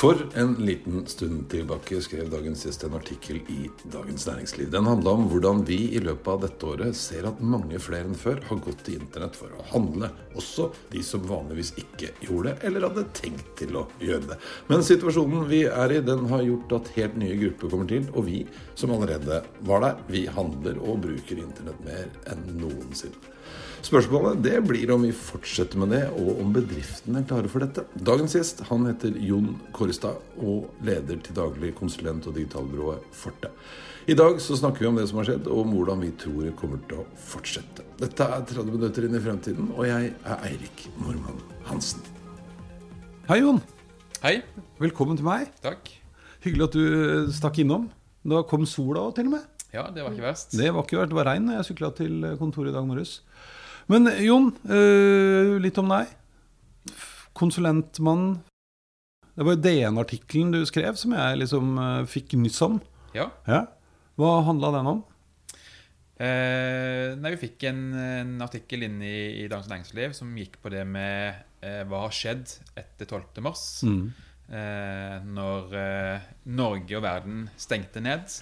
For en liten stund tilbake skrev dagens gjest en artikkel i Dagens Næringsliv. Den handla om hvordan vi i løpet av dette året ser at mange flere enn før har gått til internett for å handle. Også de som vanligvis ikke gjorde det, eller hadde tenkt til å gjøre det. Men situasjonen vi er i, den har gjort at helt nye grupper kommer til. Og vi som allerede var der, vi handler og bruker internett mer enn noensinne. Spørsmålet det blir om vi fortsetter med det, og om bedriftene er klare for dette. Dagens gjest han heter Jon Kårestad og leder til daglig konsulent- og digitalbyrået Forte. I dag så snakker vi om det som har skjedd, og om hvordan vi tror det kommer til å fortsette. Dette er 30 minutter inn i fremtiden, og jeg er Eirik Normann Hansen. Hei, Jon. Hei. Velkommen til meg. Takk. Hyggelig at du stakk innom. Da kom sola òg, til og med. Ja, det var ikke verst. Det var ikke verst. Det var regn da jeg sykla til kontoret i dag morges. Men Jon, øh, litt om deg. Konsulentmann. Det var jo DN-artikkelen du skrev som jeg liksom øh, fikk nyss om. Ja. ja. Hva handla den om? Eh, nei, Vi fikk en, en artikkel inne i, i Dagens Næringsliv som gikk på det med eh, hva har skjedd etter 12. mars. Mm. Eh, når eh, Norge og verden stengte ned,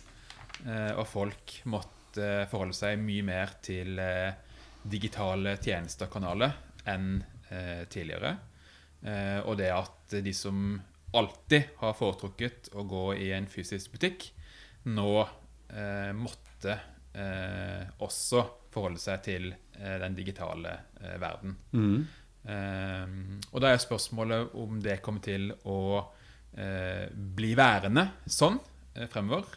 eh, og folk måtte forholde seg mye mer til eh, digitale tjenester-kanaler enn tidligere. og det at de som alltid har foretrukket å gå i en fysisk butikk, nå måtte eh, også forholde seg til eh, den digitale eh, verden. Mm. og da er spørsmålet om det kommer til å bli værende sånn fremover.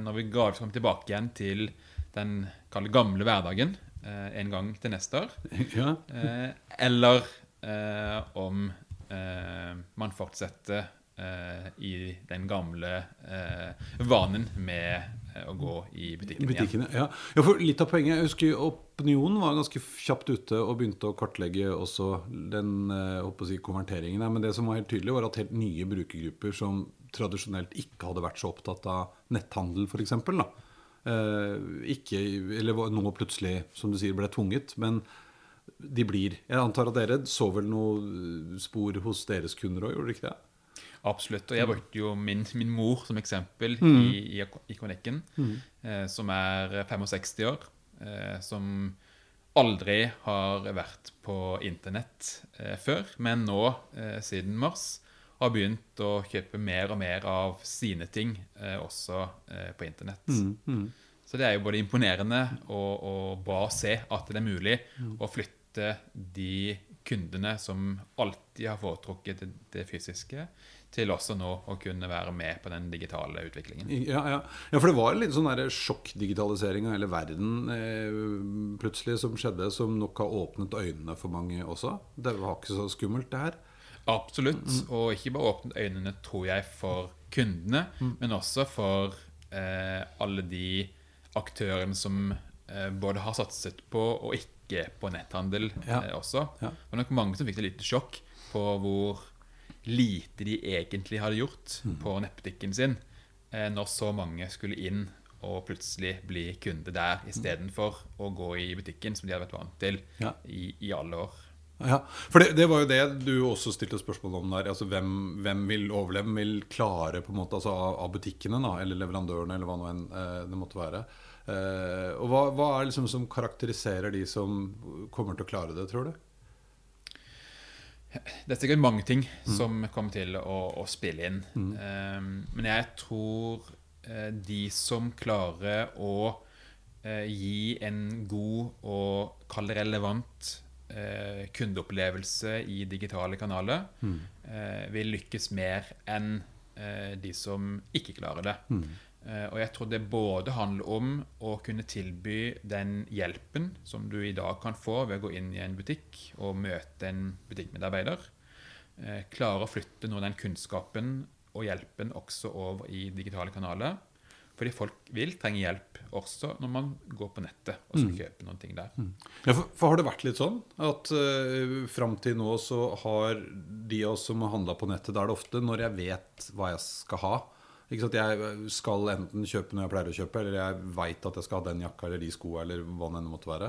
når vi gradvis kommer tilbake igjen til den gamle hverdagen en gang til neste år. Ja. eller om man fortsetter i den gamle vanen med Eh, å gå i butikken Butikkene, ja. ja. for litt av poenget Jeg husker Opinionen var ganske kjapt ute og begynte å kartlegge også den eh, si, konverteringen. Men det som var helt tydelig, var at helt nye brukergrupper som tradisjonelt ikke hadde vært så opptatt av netthandel, f.eks. Eh, ikke, eller nå plutselig, som du sier, ble tvunget. Men de blir Jeg antar at dere så vel noe spor hos deres kunder òg, gjorde dere ikke det? Absolutt. Og jeg mm. brukte jo min, min mor som eksempel mm. i, i, i kronikken, mm. eh, som er 65 år. Eh, som aldri har vært på internett eh, før, men nå, eh, siden mars, har begynt å kjøpe mer og mer av sine ting eh, også eh, på internett. Mm. mm. Så det er jo både imponerende og, og, bra å se at det er mulig mm. å flytte de kundene som alltid har foretrukket det, det fysiske, til også nå å kunne være med på den digitale utviklingen. Ja, ja. ja for det var litt sånn sjokkdigitalisering av hele verden eh, plutselig som skjedde, som nok har åpnet øynene for mange også. Det var ikke så skummelt, det her. Absolutt. Mm. Og ikke bare åpnet øynene, tror jeg, for kundene, mm. men også for eh, alle de aktørene som eh, både har satset på og ikke på netthandel ja. Eh, også. Det var nok mange som fikk et lite sjokk på hvor lite de egentlig hadde gjort mm. på nettbutikken sin, eh, når så mange skulle inn og plutselig bli kunde der istedenfor å gå i butikken, som de hadde vært vant til ja. i, i, alle år. Ja, for det, det, var jo det du også stilte spørsmål om der. altså Hvem, hvem vil overleve? Hvem vil klare på en måte altså av, av butikkene da, eller leverandørene eller hva nå enn eh, det måtte være? Eh, og hva, hva er det liksom som karakteriserer de som kommer til å klare det, tror du? Det er sikkert mange ting mm. som kommer til å, å spille inn. Mm. Um, men jeg tror uh, de som klarer å uh, gi en god og kall relevant eh, kundeopplevelse i digitale kanaler eh, vil lykkes mer enn eh, de som ikke klarer det. Eh, og jeg tror det både handler om å kunne tilby den hjelpen som du i dag kan få ved å gå inn i en butikk og møte en butikkmedarbeider. Eh, klare å flytte noe av den kunnskapen og hjelpen også over i digitale kanaler. Fordi folk vil trenge hjelp også når man går på nettet og skal kjøpe noen ting der. Ja, for, for har det vært litt sånn at uh, fram til nå så har de av oss som har handla på nettet, da er det ofte når jeg vet hva jeg skal ha. Ikke sant? Jeg skal enten kjøpe noe jeg pleier å kjøpe, eller jeg veit at jeg skal ha den jakka eller de skoa eller hva det enn måtte være.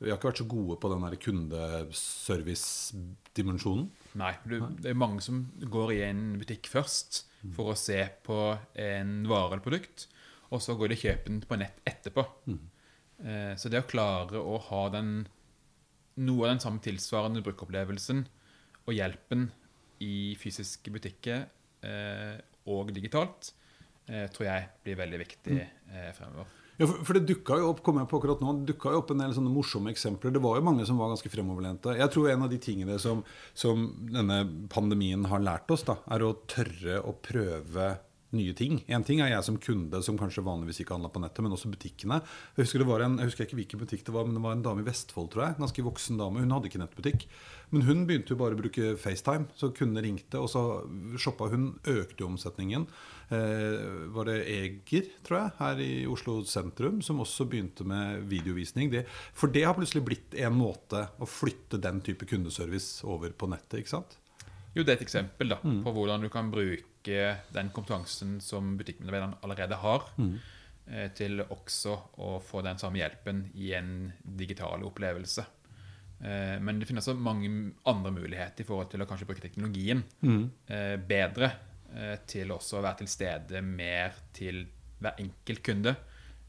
Vi har ikke vært så gode på den kundeservice-dimensjonen. Nei, det er mange som går i en butikk først for å se på en vare eller produkt, og så går de og kjøper den på nett etterpå. Eh, så det å klare å ha den, noe av den samme tilsvarende brukeropplevelsen og hjelpen i fysiske butikker eh, og digitalt, eh, tror jeg blir veldig viktig eh, fremover. Ja, for, for det dukka jo opp kom jeg på akkurat nå, det jo opp en del sånne morsomme eksempler. Det var jo mange som var ganske fremoverlente. Jeg tror en av de tingene som, som denne pandemien har lært oss, da, er å tørre å prøve nye ting. En ting er jeg som kunde som kanskje vanligvis ikke handla på nettet, men også butikkene. Jeg husker, det var en, jeg husker ikke hvilken butikk det var, men det var en dame i Vestfold, tror jeg. Ganske voksen dame. Hun hadde ikke nettbutikk. Men hun begynte jo bare å bruke FaceTime, så kundene ringte, og så shoppa hun. Økte jo omsetningen. Eh, var det Eger, tror jeg, her i Oslo sentrum, som også begynte med videovisning. Det, for det har plutselig blitt en måte å flytte den type kundeservice over på nettet, ikke sant? Jo, det er et eksempel da, på hvordan du kan bruke den kompetansen som butikkmedarbeideren allerede har, mm. til også å få den samme hjelpen i en digital opplevelse. Eh, men det finnes også mange andre muligheter i forhold til å kanskje bruke teknologien mm. bedre eh, til også å være til stede mer til hver enkelt kunde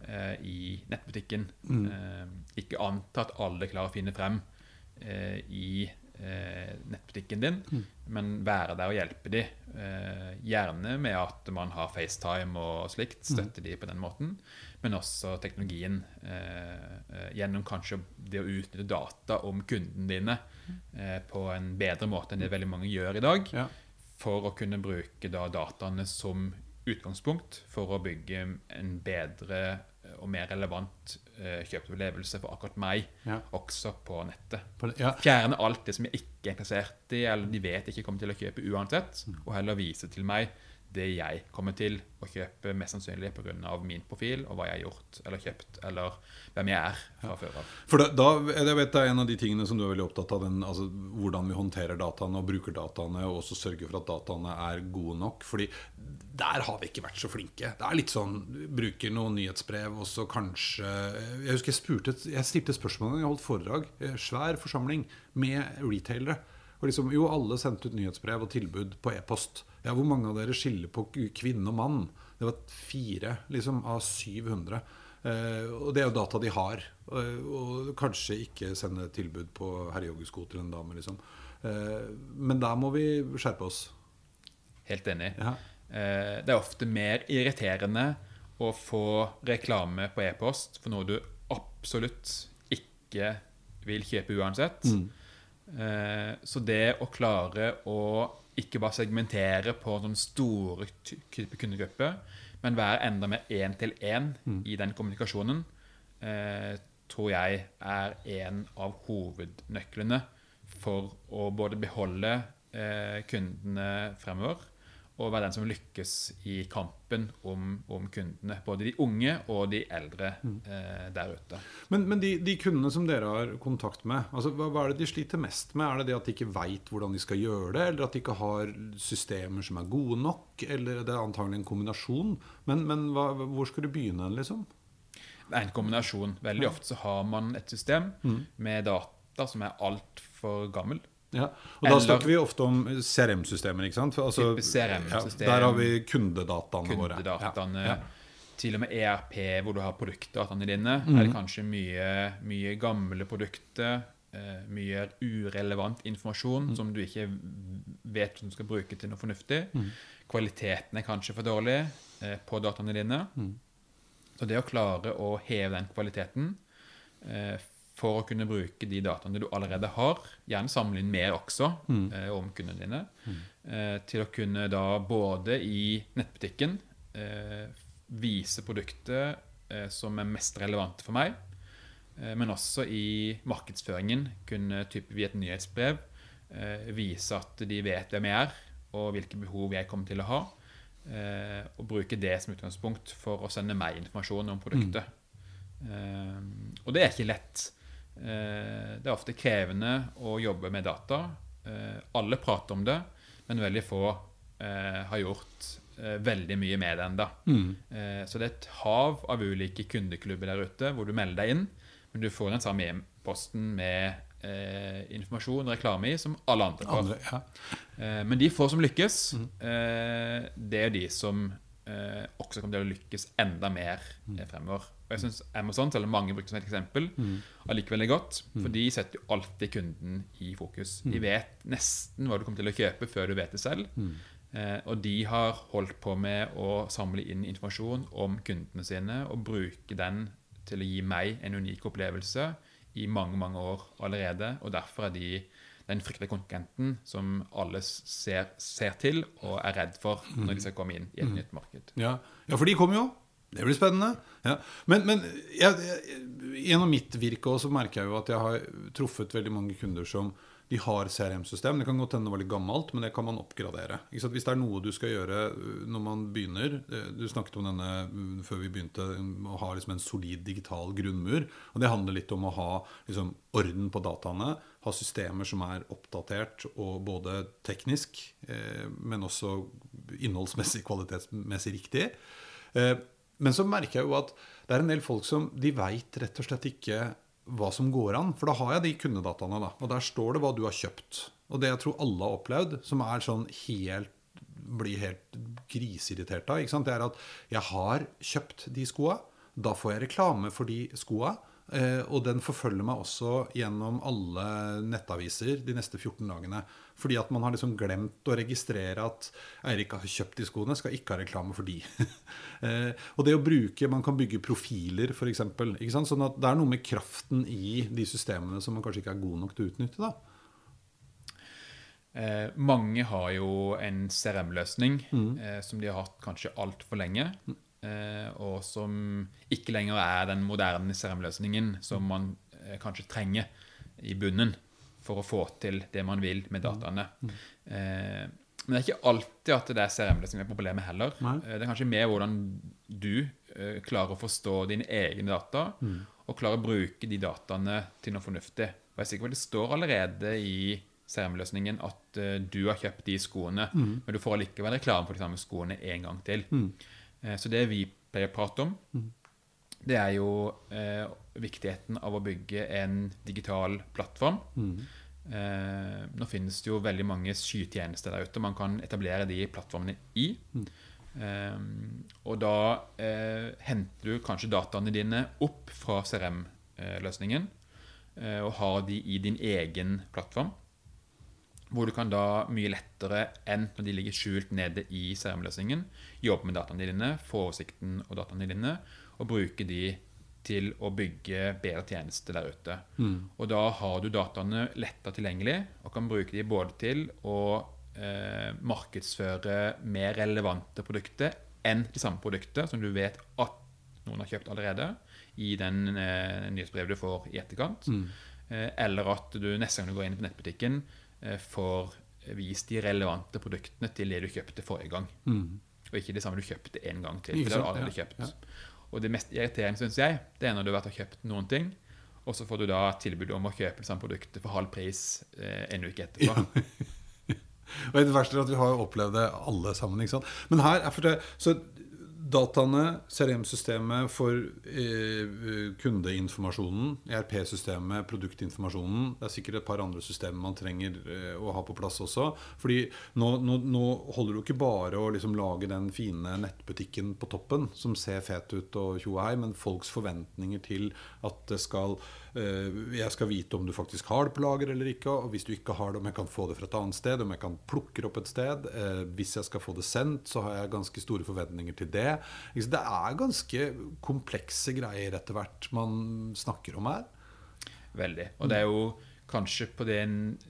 eh, i nettbutikken. Mm. ikke anta at alle klarer å finne frem eh, i eh, nettbutikken din, men være der og hjelpe de. Eh, gjerne med at man har FaceTime og slikt, støtte de på den måten. Men også teknologien eh, eh, gjennom kanskje det å utnytte data om kundene dine eh, på en bedre måte enn det veldig mange gjør i dag. Ja. For å kunne bruke da dataene som utgangspunkt for å bygge en bedre og mer relevant eh, kjøpeopplevelse for akkurat meg, Ja. også på nettet. På det- Ja. Fjerne alt det som jeg ikke er interessert i, eller de vet ikke kommer til å kjøpe uansett, og heller vise til meg det jeg kommer til å kjøpe mest sannsynlig pga. min profil og hva jeg har gjort eller kjøpt, eller hvem jeg er fra før av. For da, da, jeg vet Det er en av de tingene som du er veldig opptatt av, den, altså, hvordan vi håndterer dataene og bruker dataene, og også sørger for at dataene er gode nok. Fordi der har vi ikke vært så flinke. Det er litt sånn bruker noen nyhetsbrev, og så kanskje Jeg husker jeg spurte Jeg stilte spørsmål en gang, jeg holdt foredrag. eh, Svær forsamling med retailere. Og liksom, jo, alle sendte ut nyhetsbrev og tilbud på e-post. Ja, Hvor mange av dere skiller på kvinne og mann? Det var fire liksom, av 700. Eh, og det er jo data de har. Eh, og kanskje ikke sende tilbud på herrejoggesko til en dame, liksom. Eh, men der må vi skjerpe oss. Helt enig. Ja. Eh, Det er ofte mer irriterende å få reklame på e-post for noe du absolutt ikke vil kjøpe uansett. Eh, Så det å klare å ikke bare segmentere på sånne store kundegrupper, men være enda mer én-til-én i den kommunikasjonen, eh, tror jeg er en av hovednøklene for å både beholde eh, kundene fremover og være den som lykkes i kampen om, om kundene. Både de unge og de eldre eh, der ute. Men, men de, de kundene som dere har kontakt med, altså, hva, hva er det de sliter mest med? Er det det at de ikke veit hvordan de skal gjøre det, eller at de ikke har systemer som er gode nok? Eller det er antagelig en kombinasjon? Men, men hva, hvor skal du begynne, liksom? Det er en kombinasjon. Veldig ofte så har man et system med data som er altfor gammel. Ja, og Da snakker vi ofte om CRM-systemer. ikke sant? Altså, CRM-system. Ja, der har vi kundedataene våre. Kundedataene. Ja, Til og med ERP, hvor du har produktdataene dine, er det kanskje mye, mye gamle produkter. eh, mye urelevant informasjon Mhm. som du ikke vet om du skal bruke til noe fornuftig. Mhm. Kvaliteten er kanskje for dårlig eh, på dataene dine. Mhm. Så det å klare å heve den kvaliteten, eh, for å kunne bruke de dataene du allerede har, gjerne sammenligne mer også eh, om kundene dine, eh, til å kunne da både i nettbutikken eh, vise produktet eh, som er mest relevante for meg, eh, men også i markedsføringen kunne type via et nyhetsbrev eh, vise at de vet hvem jeg er, og hvilke behov jeg kommer til å ha, eh, og bruke det som utgangspunkt for å sende meg informasjon om produktet. Eh, og det er ikke lett. Eh, det er ofte krevende å jobbe med data. Eh, alle prater om det, men veldig få eh, har gjort veldig mye med det ennå. Eh, så det er et hav av ulike kundeklubber der ute hvor du melder deg inn, men du får den samme e-posten med eh, informasjon og reklame i som alle andre får. Andre, ja. Eh, men de få som lykkes, eh, det er de som eh, også kommer til å lykkes enda mer eh, fremover. Og jeg synes Amazon, selv om mange bruker som et eksempel, allikevel veldig godt. For de setter jo alltid kunden i fokus. De vet nesten hva du kommer til å kjøpe før du vet det selv. Eh, og de har holdt på med å samle inn informasjon om kundene sine og bruke den til å gi meg en unik opplevelse i mange mange år allerede. Og derfor er de den fryktelige konkurrenten som alle ser, ser til og er redd for når de skal komme inn i et nytt marked. Ja. ja, for de kommer jo. Det blir spennende. Ja. Men, men jeg, jeg, gjennom mitt virke også merker jeg jo at jeg har truffet veldig mange kunder som de har CRM-system. Det kan godt hende det var litt gammelt, men det kan man oppgradere. Hvis det er noe du skal gjøre uh, når man begynner uh, Du snakket om denne uh, før vi begynte, å ha liksom en solid digital grunnmur. Og det handler litt om å ha liksom, orden på dataene. Ha systemer som er oppdatert og både teknisk, eh, men også innholdsmessig, kvalitetsmessig riktig. Eh, men så merker jeg jo at det er en del folk som de veit rett og slett ikke hva som går an. For da har jeg de kundedataene, da. Og der står det hva du har kjøpt. Og det jeg tror alle har opplevd, som er sånn helt blir helt griseirritert av, det er at jeg har kjøpt de skoa. Da får jeg reklame for de skoa. Eh, og den forfølger meg også gjennom alle nettaviser de neste 14 dagene. Fordi at man har liksom glemt å registrere at Eirik har kjøpt de skoene, skal ikke ha reklame for de. eh, og det å bruke, Man kan bygge profiler, f.eks. Sånn at det er noe med kraften i de systemene som man kanskje ikke er god nok til å utnytte. da. Eh, mange har jo en CRM-løsning eh, som de har hatt kanskje altfor lenge. Eh, og som ikke lenger er den moderne CRM-løsningen som man eh, kanskje trenger i bunnen for å få til det man vil med dataene. Eh, men det er ikke alltid at det er CRM-løsningen som er problemet heller. Eh, det er kanskje mer hvordan du eh, klarer å forstå dine egne data, og klarer å bruke de dataene til noe fornuftig. Og jeg er sikker på at det står allerede i CRM-løsningen at eh, du har kjøpt de skoene, men du får allikevel reklame for de samme skoene en gang til. Eh, så det vi pleier å prate om, det er jo eh, viktigheten av å bygge en digital plattform. Eh, nå finnes det jo veldig mange skytjenester der ute man kan etablere de plattformene i. Eh, og da eh, henter du kanskje dataene dine opp fra CRM-løsningen eh, og har de i din egen plattform. Hvor du kan da mye lettere enn når de ligger skjult nede i CRM-løsningen, jobbe med dataene dine, få oversikten og dataene dine, og bruke de til å bygge bedre tjenester der ute. Og da har du dataene letta tilgjengelig, og kan bruke de både til å eh, markedsføre mer relevante produkter enn de samme produkter som du vet at noen har kjøpt allerede, i den eh, nyhetsbrevet du får i etterkant. Eh, eller at du neste gang du går inn på nettbutikken, får vist de relevante produktene til det du kjøpte forrige gang. Og ikke det samme du kjøpte en gang til. For det har du aldri kjøpt. ja, kjøpt. Og det mest irriterende, syns jeg, det er når du har vært og kjøpt noen ting, og så får du da tilbud om å kjøpe det samme produktet for halv pris eh, en uke etterpå. Og det verste er at vi har opplevd det alle sammen. ikke sant? Men her jeg for det, så dataene, CRM-systemet for eh, kundeinformasjonen, ERP-systemet, produktinformasjonen Det er sikkert et par andre systemer man trenger eh, å ha på plass også. Fordi nå, nå, nå holder jo ikke bare å liksom lage den fine nettbutikken på toppen som ser fet ut, og tjo og hei, men folks forventninger til at det skal Jeg skal vite om du faktisk har det på lager eller ikke, og hvis du ikke har det, om jeg kan få det fra et annet sted, om jeg kan plukke det opp et sted. Eh, hvis jeg skal få det sendt, så har jeg ganske store forventninger til det. Det er ganske komplekse greier etter hvert man snakker om her. veldig. Og det er jo kanskje på det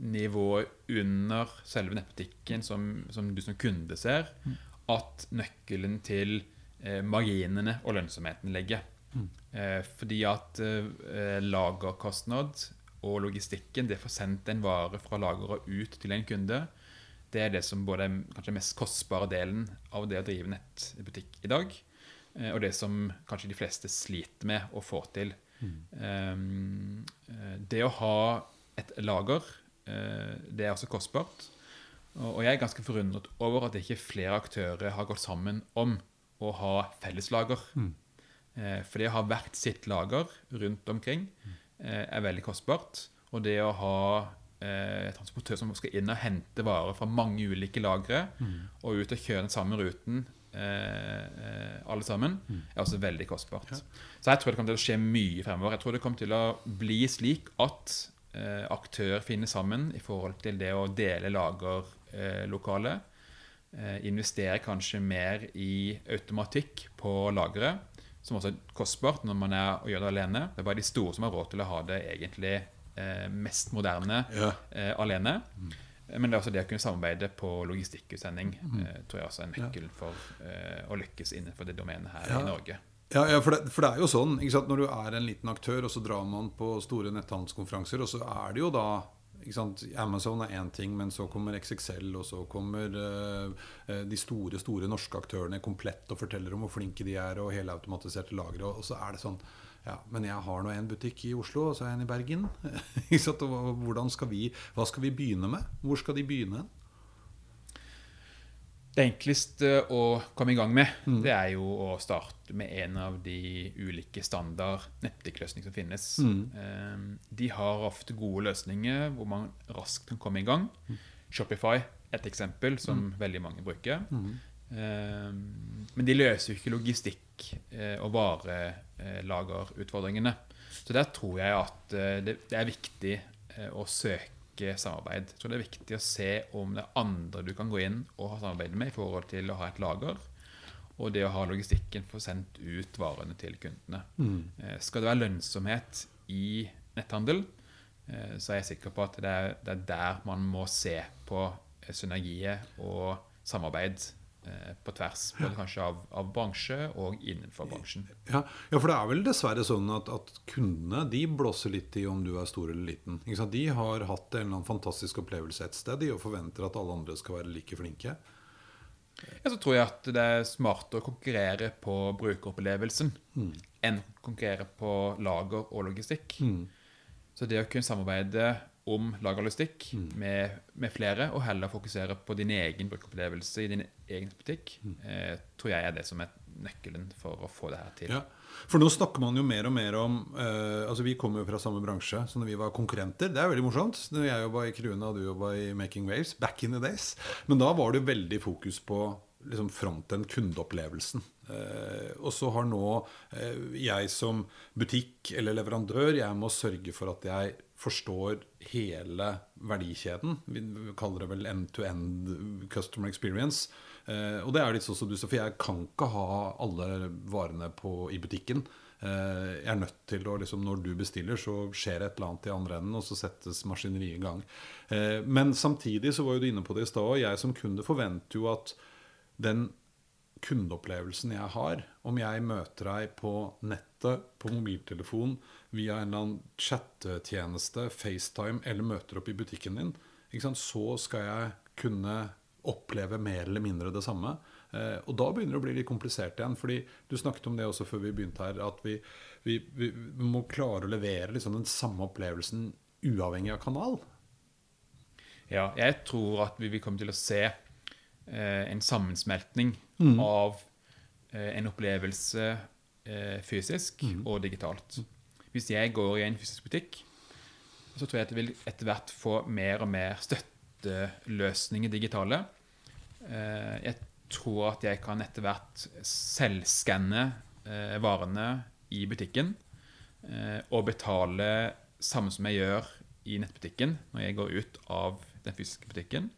nivået under selve nettbutikken som, som du som kunde ser, at nøkkelen til eh, marginene og lønnsomheten ligger. Eh, fordi at eh, lagerkostnad og logistikken, det får sendt en vare fra lageret ut til en kunde, det er det som både er kanskje mest kostbare delen av det å drive nettbutikk i dag. Eh, og det som kanskje de fleste sliter med å få til. Mm. Det å ha et lager, det er også kostbart. Og jeg er ganske forundret over at ikke flere aktører har gått sammen om å ha felleslager. Mm. For det å ha hvert sitt lager rundt omkring er veldig kostbart. Og det å ha eh, transportør som skal inn og hente varer fra mange ulike lagre, mm. og ut og kjøre den samme ruten eh, alle sammen, mm. er også veldig kostbart. Ja. Så jeg tror det kommer til å skje mye fremover. Jeg tror det kommer til å bli slik at eh, aktører finner sammen i forhold til det å dele lagerlokalet. Eh, investere kanskje mer i automatikk på lageret, som også er kostbart når man er og gjør det alene. Det er bare de store som har råd til å ha det egentlig Eh, mest moderne ja. Eh, alene. Mm. Men det er også det å kunne samarbeide på logistikkutsending mm. Eh, tror jeg også er nøkkelen for å lykkes innenfor det domenet her ja. i Norge. Ja, ja for, det, for, det, er jo sånn Når du er en liten aktør, og så drar man på store netthandelskonferanser, og så er det jo da Amazon er én ting, men så kommer XXL, og så kommer uh, de store store norske aktørene komplett og forteller om hvor flinke de er, og helautomatiserte lagre. Og, og så er det sånn ja, men jeg har nå en butikk i Oslo, og så er jeg en i Bergen. Hvordan skal vi, hva skal vi begynne med? Hvor skal de begynne? Det enkleste å komme i gang med, mm. det er jo å starte med en av de ulike standard nettbutikkløsningene som finnes. Mm. Ehm, de har ofte gode løsninger hvor man raskt kan komme i gang. Mm. Shopify et eksempel som mm. veldig mange bruker. Mm. Ehm, men de løser jo ikke logistikk- eh, og varelagerutfordringene. Så der tror jeg at eh, det er viktig eh, å søke samarbeid. Jeg tror det er viktig å se om det er andre du kan gå inn og ha samarbeid med i forhold til å ha et lager. Og det å ha logistikken for å sendt ut varene til kundene. Mm. Skal det være lønnsomhet i netthandel, så er jeg sikker på at det er, det er der man må se på synergiet og samarbeid Eh, på tvers, både kanskje av, av, bransje og innenfor bransjen. Ja, ja, for det er vel dessverre sånn at, at, kundene de blåser litt i om du er stor eller liten. De har hatt en eller annen fantastisk opplevelse et sted de og forventer at alle andre skal være like flinke. Ja, så tror jeg at det er smart å konkurrere på brukeropplevelsen mm. enn å konkurrere på lager og logistikk. Mm. Så det å kunne samarbeide om lagerlogistikk mm. med, med, flere, og heller fokusere på din egen brukeropplevelse i din egen butikk, mm. eh, tror jeg er det som er nøkkelen for å få det her til. Ja. For nå snakker man jo mer og mer om eh, altså Vi kommer jo fra samme bransje så når vi var konkurrenter. Det er veldig morsomt. Når jeg jobba i Kruna og du jobba i Making Waves back in the days. Men da var det jo veldig fokus på liksom fronten, kundeopplevelsen. Eh, og så har nå eh, jeg som butikk eller leverandør Jeg må sørge for at jeg forstår hele verdikjeden. Vi kaller det vel end-to-end customer experience. Eh, og det er litt sånn som du sa, for jeg kan ikke ha alle varene på, i butikken. Eh, jeg er nødt til å, liksom, Når du bestiller, så skjer det et eller annet i andre enden, og så settes maskineriet i gang. Eh, men samtidig så var jo du inne på det i stad, og jeg som kunde forventer jo at den kundeopplevelsen jeg har, om jeg møter deg på nettet, på mobiltelefon, via en eller annen chattetjeneste, FaceTime, eller møter opp i butikken din, så skal jeg kunne oppleve mer eller mindre det samme. Eh, og da begynner det å bli litt komplisert igjen. fordi du snakket om det også før vi begynte her, at vi, vi, vi, må klare å levere liksom den samme opplevelsen uavhengig av kanal. Ja, jeg tror at vi vil komme til å se eh, en sammensmeltning mm. av eh, en opplevelse eh, fysisk mm. og digitalt. Hvis jeg går i en fysisk butikk, så tror jeg at jeg vil etter hvert få mer og mer støtteløsninger digitale. Eh, jeg tror at jeg kan etter hvert selvskanne eh, varene i butikken eh, og betale samme som jeg gjør i nettbutikken når jeg går ut av den fysiske butikken.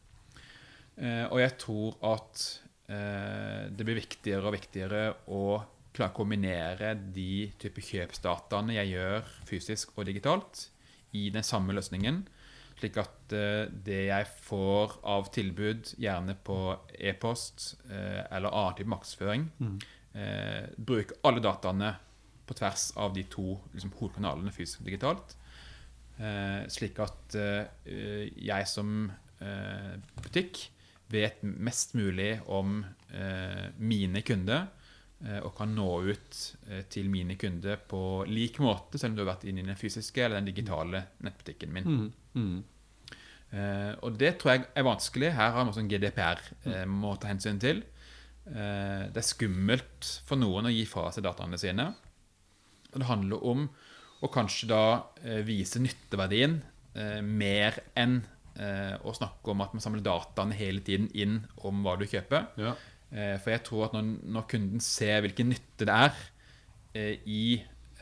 Og jeg tror at det blir viktigere og viktigere å klare å kombinere de type kjøpsdataene jeg gjør fysisk og digitalt, i den samme løsningen. Slik at eh, det jeg får av tilbud, gjerne på e-post eh, eller annen type markedsføring, eh, bruker alle dataene på tvers av de to liksom, hovedkanalene fysisk og digitalt. Eh, slik at eh, jeg som eh, butikk vet mest mulig om eh, mine kunder eh, og kan nå ut eh, til mine kunder på lik måte, selv om du har vært inne i den fysiske eller den digitale nettbutikken min. Mm. Mm. Eh, og det tror jeg er vanskelig. Her har vi også en GDPR eh, må ta hensyn til. Eh, det er skummelt for noen å gi fra seg dataene sine. Og det handler om å kanskje da vise nytteverdien mer enn å snakke om at man samler dataene hele tiden inn om hva du kjøper. Ja. Eh, For jeg tror at når, når kunden ser hvilken nytte det er eh, i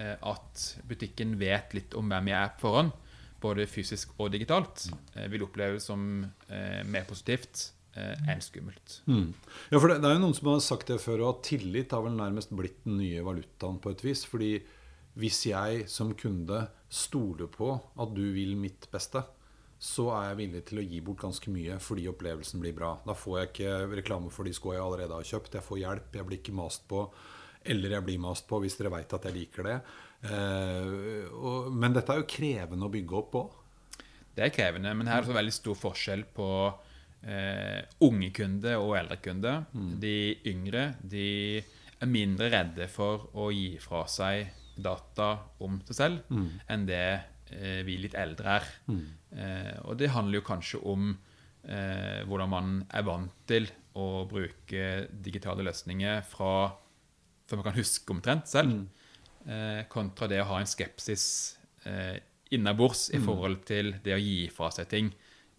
eh, at butikken vet litt om hvem jeg er på forhånd, både fysisk og digitalt, eh, vil oppleve det som eh, mer positivt eh, enn skummelt. Mm. Ja, for det, det er jo noen som har sagt det før, og at tillit har vel nærmest blitt den nye valutaen på et vis. Fordi hvis jeg som kunde stoler på at du vil mitt beste, så er jeg villig til å gi bort ganske mye fordi opplevelsen blir bra. Da får jeg ikke reklame for de skoene jeg allerede har kjøpt. Jeg får hjelp, jeg blir ikke mast på. Eller jeg blir mast på hvis dere veit at jeg liker det. Eh, men dette er jo krevende å bygge opp på. Det er krevende, men her er det veldig stor forskjell på eh, unge kunder og eldre kunder. De yngre de er mindre redde for å gi fra seg data om seg selv enn det eh, vi litt eldre er. Eh, og det handler jo kanskje om eh, hvordan man er vant til å bruke digitale løsninger fra før man kan huske omtrent selv, eh, kontra det å ha en skepsis eh, innabords i forhold til det å gi fra seg ting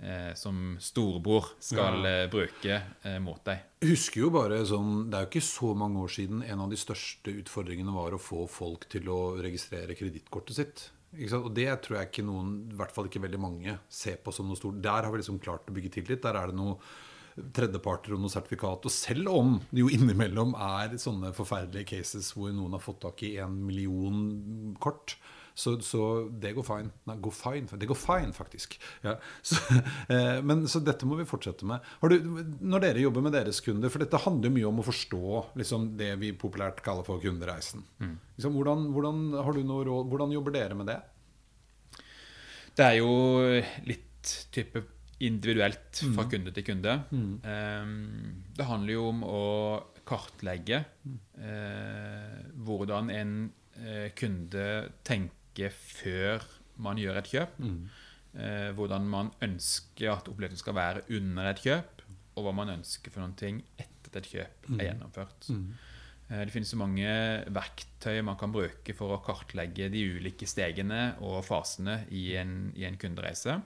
eh, som storebror skal Ja. eh, bruke eh, mot deg. Jeg husker jo bare sånn, Det er jo ikke så mange år siden en av de største utfordringene var å få folk til å registrere kredittkortet sitt. Og det tror jeg ikke noen, i hvert fall ikke veldig mange, ser på som noe stort. Der har vi liksom klart å bygge tillit. Der er det noe tredjeparter og noe sertifikat. Og selv om det jo innimellom er sånne forferdelige cases hvor noen har fått tak i en million kort, så, så det går fine. Nei, går fine. Det går fine, faktisk. Ja. Så, eh, men, så dette må vi fortsette med. Har du, når dere jobber med deres kunder, for dette handler jo mye om å forstå liksom, det vi populært kaller for kundereisen. Liksom, hvordan, hvordan, har du noe råd, hvordan jobber dere med det? Det er jo litt type individuelt fra kunde til kunde. Um, det handler jo om å kartlegge eh, hvordan en eh, kunde tenker før man gjør et kjøp. Eh, hvordan man ønsker at opplevelsen skal være under et kjøp, og hva man ønsker for noen ting etter at et kjøp er gjennomført. Eh, Det finnes så mange verktøy man kan bruke for å kartlegge de ulike stegene og fasene i en, i en kundereise.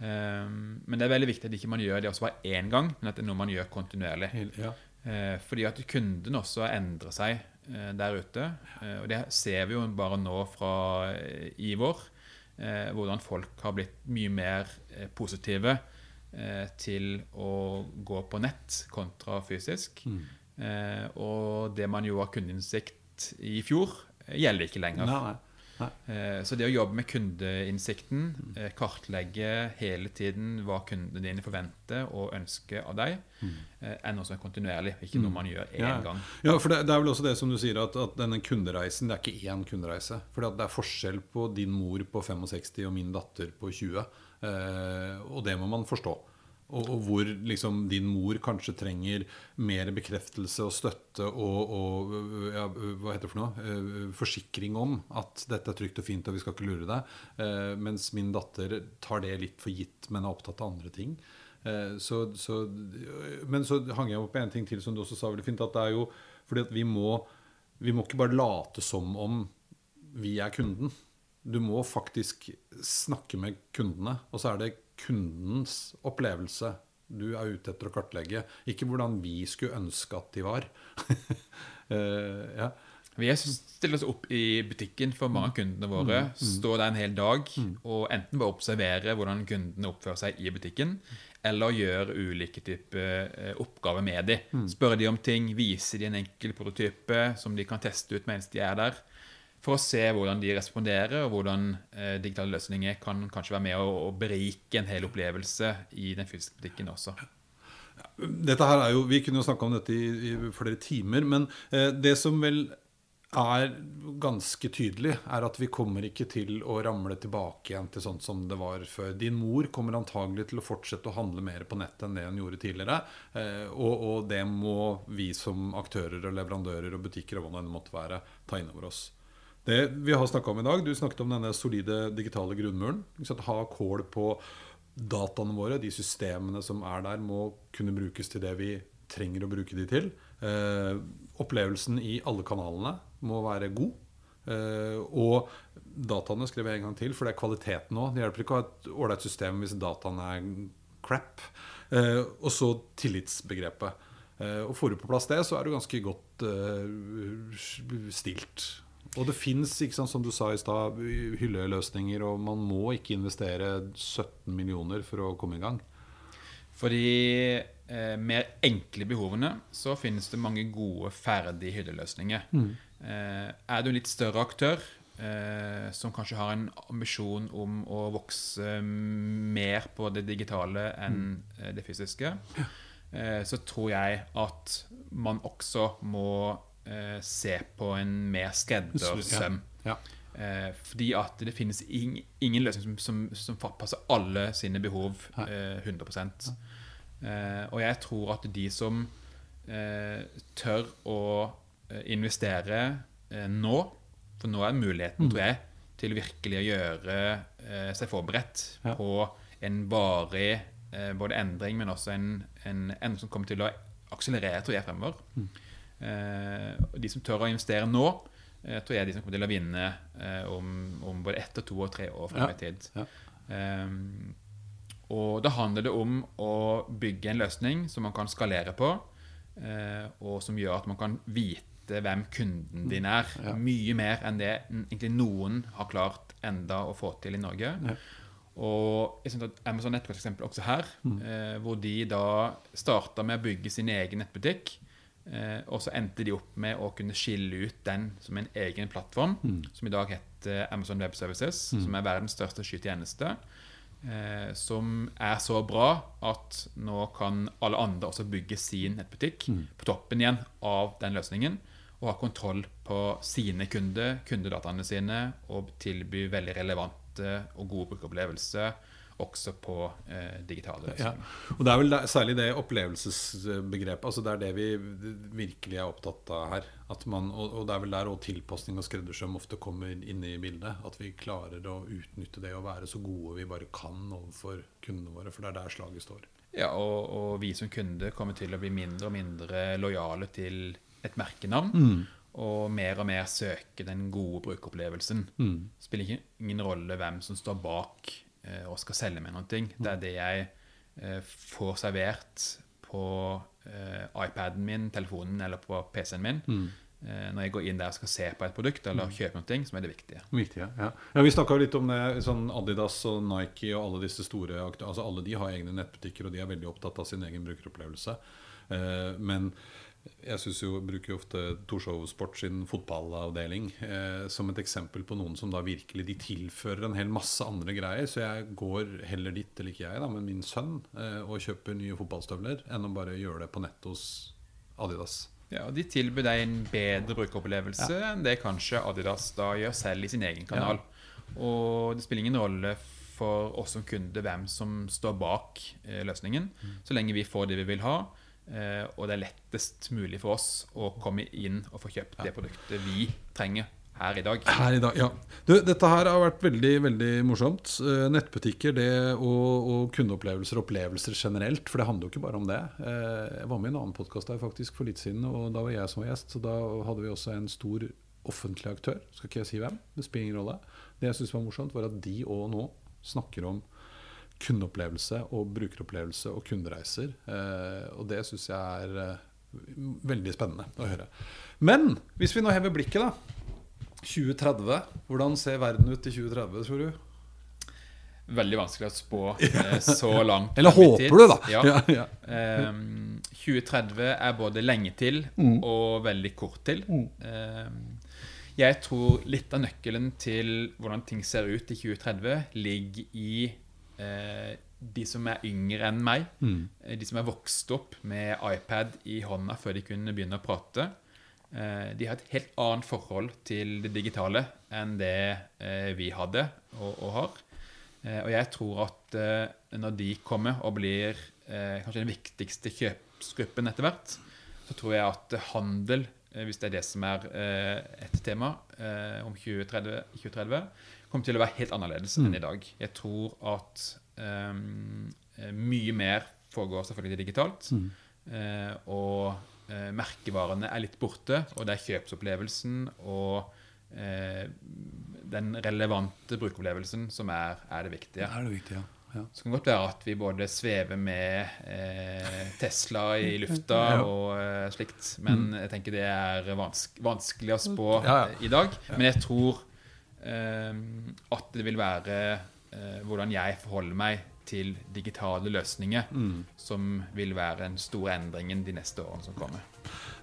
Um, men det er veldig viktig at ikke man gjør det også bare én gang, men at det er noe man gjør kontinuerlig. Ja. Eh, fordi at kunden også endrer seg eh, der ute. Eh, og det ser vi jo bare nå fra Ivor, i vår. Eh, hvordan folk har blitt mye mer eh, positive eh, til å gå på nett kontra fysisk. Mm. og det man jo har kundeinnsikt i fjor, eh, gjelder ikke lenger. Nei, nei. Eh, Så det å jobbe med kundeinnsikten, eh, kartlegge hele tiden hva kundene dine forventer og ønsker av deg, eh, er noe som er kontinuerlig, ikke noe man gjør én Ja. gang. Ja, for det, det er vel også det som du sier, at, at denne kundereisen det er ikke én kundereise. For det er forskjell på din mor på 65 og min datter på 20. Eh, og det må man forstå. Og, og hvor liksom din mor kanskje trenger mer bekreftelse og støtte og, og ja, hva heter det for noe? Eh, forsikring om at dette er trygt og fint og vi skal ikke lure deg. Eh, mens min datter tar det litt for gitt, men er opptatt av andre ting. Eh, Så, så, men så hang jeg opp en ting til som du også sa veldig fint. At det er jo fordi at vi må, vi må ikke bare late som om vi er kunden. Du må faktisk snakke med kundene. Og så er det kundens opplevelse du er ute etter å kartlegge. Ikke hvordan vi skulle ønske at de var. uh, ja. Vi er- stiller oss opp i butikken for mange av kundene våre. Står der en hel dag og enten bare observerer hvordan kundene oppfører seg i butikken, eller gjør ulike typer eh, oppgaver med dem. Spørre de om ting, vise de en enkel prototype som de kan teste ut mens de er der. For å se hvordan de responderer, og hvordan eh, digitale løsninger kan kanskje være med å, å berike en hel opplevelse i den fysiske butikken også. Dette her er jo, Vi kunne jo snakka om dette i, i flere timer, men eh, det som vel er ganske tydelig, er at vi kommer ikke til å ramle tilbake igjen til sånn som det var før. Din mor kommer antagelig til å fortsette å handle mer på nettet enn det hun gjorde tidligere. Eh, og, og, det må vi som aktører og leverandører og butikker og hva det måtte være, ta inn over oss. Det vi har snakka om i dag, Du snakket om denne solide digitale grunnmuren. Ha kål på dataene våre, de systemene som er der, må kunne brukes til det vi trenger å bruke de til. Eh, opplevelsen i alle kanalene må være god. Uh, og dataene skriver jeg en gang til, for det er kvaliteten òg. Det hjelper ikke å ha et ålreit system hvis dataene er crap. Uh, og så tillitsbegrepet. Uh, og Får du på plass det, så er du ganske godt stilt. Og det fins, som du sa i stad, hylleløsninger, og man må ikke investere 17 millioner for å komme i gang. For de eh, mer enkle behovene så finnes det mange gode, ferdige hylleløsninger. Mm. Eh, er du en litt større aktør eh, som kanskje har en ambisjon om å vokse mer på det digitale enn. Eh, det fysiske, eh, så tror jeg at man også må eh, se på en mer skreddersøm. Ja. Ja. Eh, fordi at det finnes ing, ingen løsning som, som, som passer alle sine behov eh, 100 eh, Og jeg tror at de som eh, tør å eh, investere eh, nå For nå er muligheten, mm. tror jeg, til virkelig å gjøre seg forberedt ja. på en varig både endring, men også en, en endring som kommer til å akselerere, tror jeg, fremover. Mm. De som tør å investere nå, tror jeg er de som kommer til å vinne eh, om, om, både ett og to og tre år frem i tid. Ja. Um, og da handler det om å bygge en løsning som man kan skalere på, og som gjør at man kan vite hvem kunden din er. Ja. Mye mer enn det egentlig noen har klart enda å få til i Norge. Ja. Og jeg synes at Amazon er et eksempel også her, mm. hvor de da starta med å bygge sin egen nettbutikk. Eh, og så endte de opp med å kunne skille ut den som en egen plattform, mm. som i dag heter Amazon Web Services, mm. som er verdens største skytjeneste. Eh, som er så bra at nå kan alle andre også bygge sin nettbutikk mm. på toppen igjen av den løsningen. Og ha kontroll på sine kunder, kundedataene sine, og tilby veldig relevante og gode brukeropplevelser også på eh, digitale løsninger. Ja. Og Det er vel særlig det opplevelsesbegrepet. altså Det er det vi virkelig er opptatt av her. Man, og, det er vel der også tilpasning og skreddersøm ofte kommer inn i bildet. At vi klarer å utnytte det og være så gode vi bare kan overfor kundene våre. For det er der slaget står. Ja, og, og vi som kunde kommer til å bli mindre og mindre lojale til et merkenavn. Mm og mer og mer søke den gode brukeropplevelsen. Mm. Spiller ingen rolle hvem som står bak og skal selge meg noe. Det er det jeg eh, får servert på eh, iPaden min, telefonen eller på PC-en min. Mm. Når jeg går inn der og skal se på et produkt eller mm. kjøpe noe, som er det viktige. Viktige, ja. ja vi snakka litt om det. Sånn Adidas og Nike og alle disse store altså Alle de har egne nettbutikker, og de er veldig opptatt av sin egen brukeropplevelse. Men jeg synes jo, bruker jo ofte Torshov Sport sin fotballavdeling eh, som et eksempel på noen som da virkelig de tilfører en hel masse andre greier. Så jeg går heller dit, eller ikke jeg, da, men min sønn, eh, og kjøper nye fotballstøvler enn å bare gjøre det på nett hos Adidas. Ja, og De tilbyr deg en bedre brukeropplevelse ja. enn det kanskje Adidas da gjør selv i sin egen kanal. Ja. Og det spiller ingen rolle for oss som kunde hvem som står bak eh, løsningen, mm. så lenge vi får det vi vil ha. Eh, og det er lettest mulig for oss å komme inn og få kjøpt det produktet vi trenger her i dag. Her i dag, ja. Du, dette her har vært veldig veldig morsomt. Uh, nettbutikker det, og, og, kundeopplevelser og opplevelser generelt. For det handler jo ikke bare om det. Uh, jeg var med i en annen podkast faktisk for litt siden, og da var jeg som var gjest. Så da hadde vi også en stor offentlig aktør. Skal ikke jeg si hvem? Det spiller ingen rolle. Det jeg syns var morsomt, var at de òg nå snakker om kundeopplevelse og brukeropplevelse og kundereiser. Eh, og det syns jeg er eh, veldig spennende å høre. Men hvis vi nå hever blikket, da. 2030. Hvordan ser verden ut i 2030, tror du? Veldig vanskelig å spå eh, så langt. Eller håper du, da. Ja. Ja, ja. Um, 2030 er både lenge til mm. og veldig kort til. Mm. Um, Jeg tror litt av nøkkelen til hvordan ting ser ut i 2030, ligger i de som er yngre enn meg. mm. De som er vokst opp med iPad i hånda før de kunne begynne å prate. Eh, de har et helt annet forhold til det digitale enn det eh, vi hadde og, og har. Eh, og jeg tror at eh, når de kommer og blir eh, kanskje den viktigste kjøpsgruppen etter hvert, så tror jeg at handel, eh, hvis det er det som er eh, et tema eh, om 2030, 2030, kommer til å være helt annerledes enn i dag. Jeg tror at um, mye mer foregår selvfølgelig digitalt. Eh, og uh, merkevarene er litt borte, og det er kjøpsopplevelsen og uh, den relevante brukeropplevelsen som er, er det viktige. Det er det viktige, ja. ja. Så kan det godt være at vi både svever med eh, Tesla i lufta Ja. og eh, slikt, men jeg tenker det er vanske, vanskelig å spå Ja, ja. i dag. Men jeg tror at det vil være eh, hvordan jeg forholder meg til digitale løsninger, som vil være den store endringen de neste årene som kommer.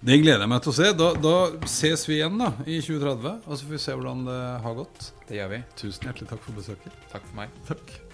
Det gleder jeg meg til å se. Da, da ses vi igjen da i 2030, og så får vi se hvordan det har gått. Det gjør vi. Tusen hjertelig takk for besøket. Takk for meg. Takk.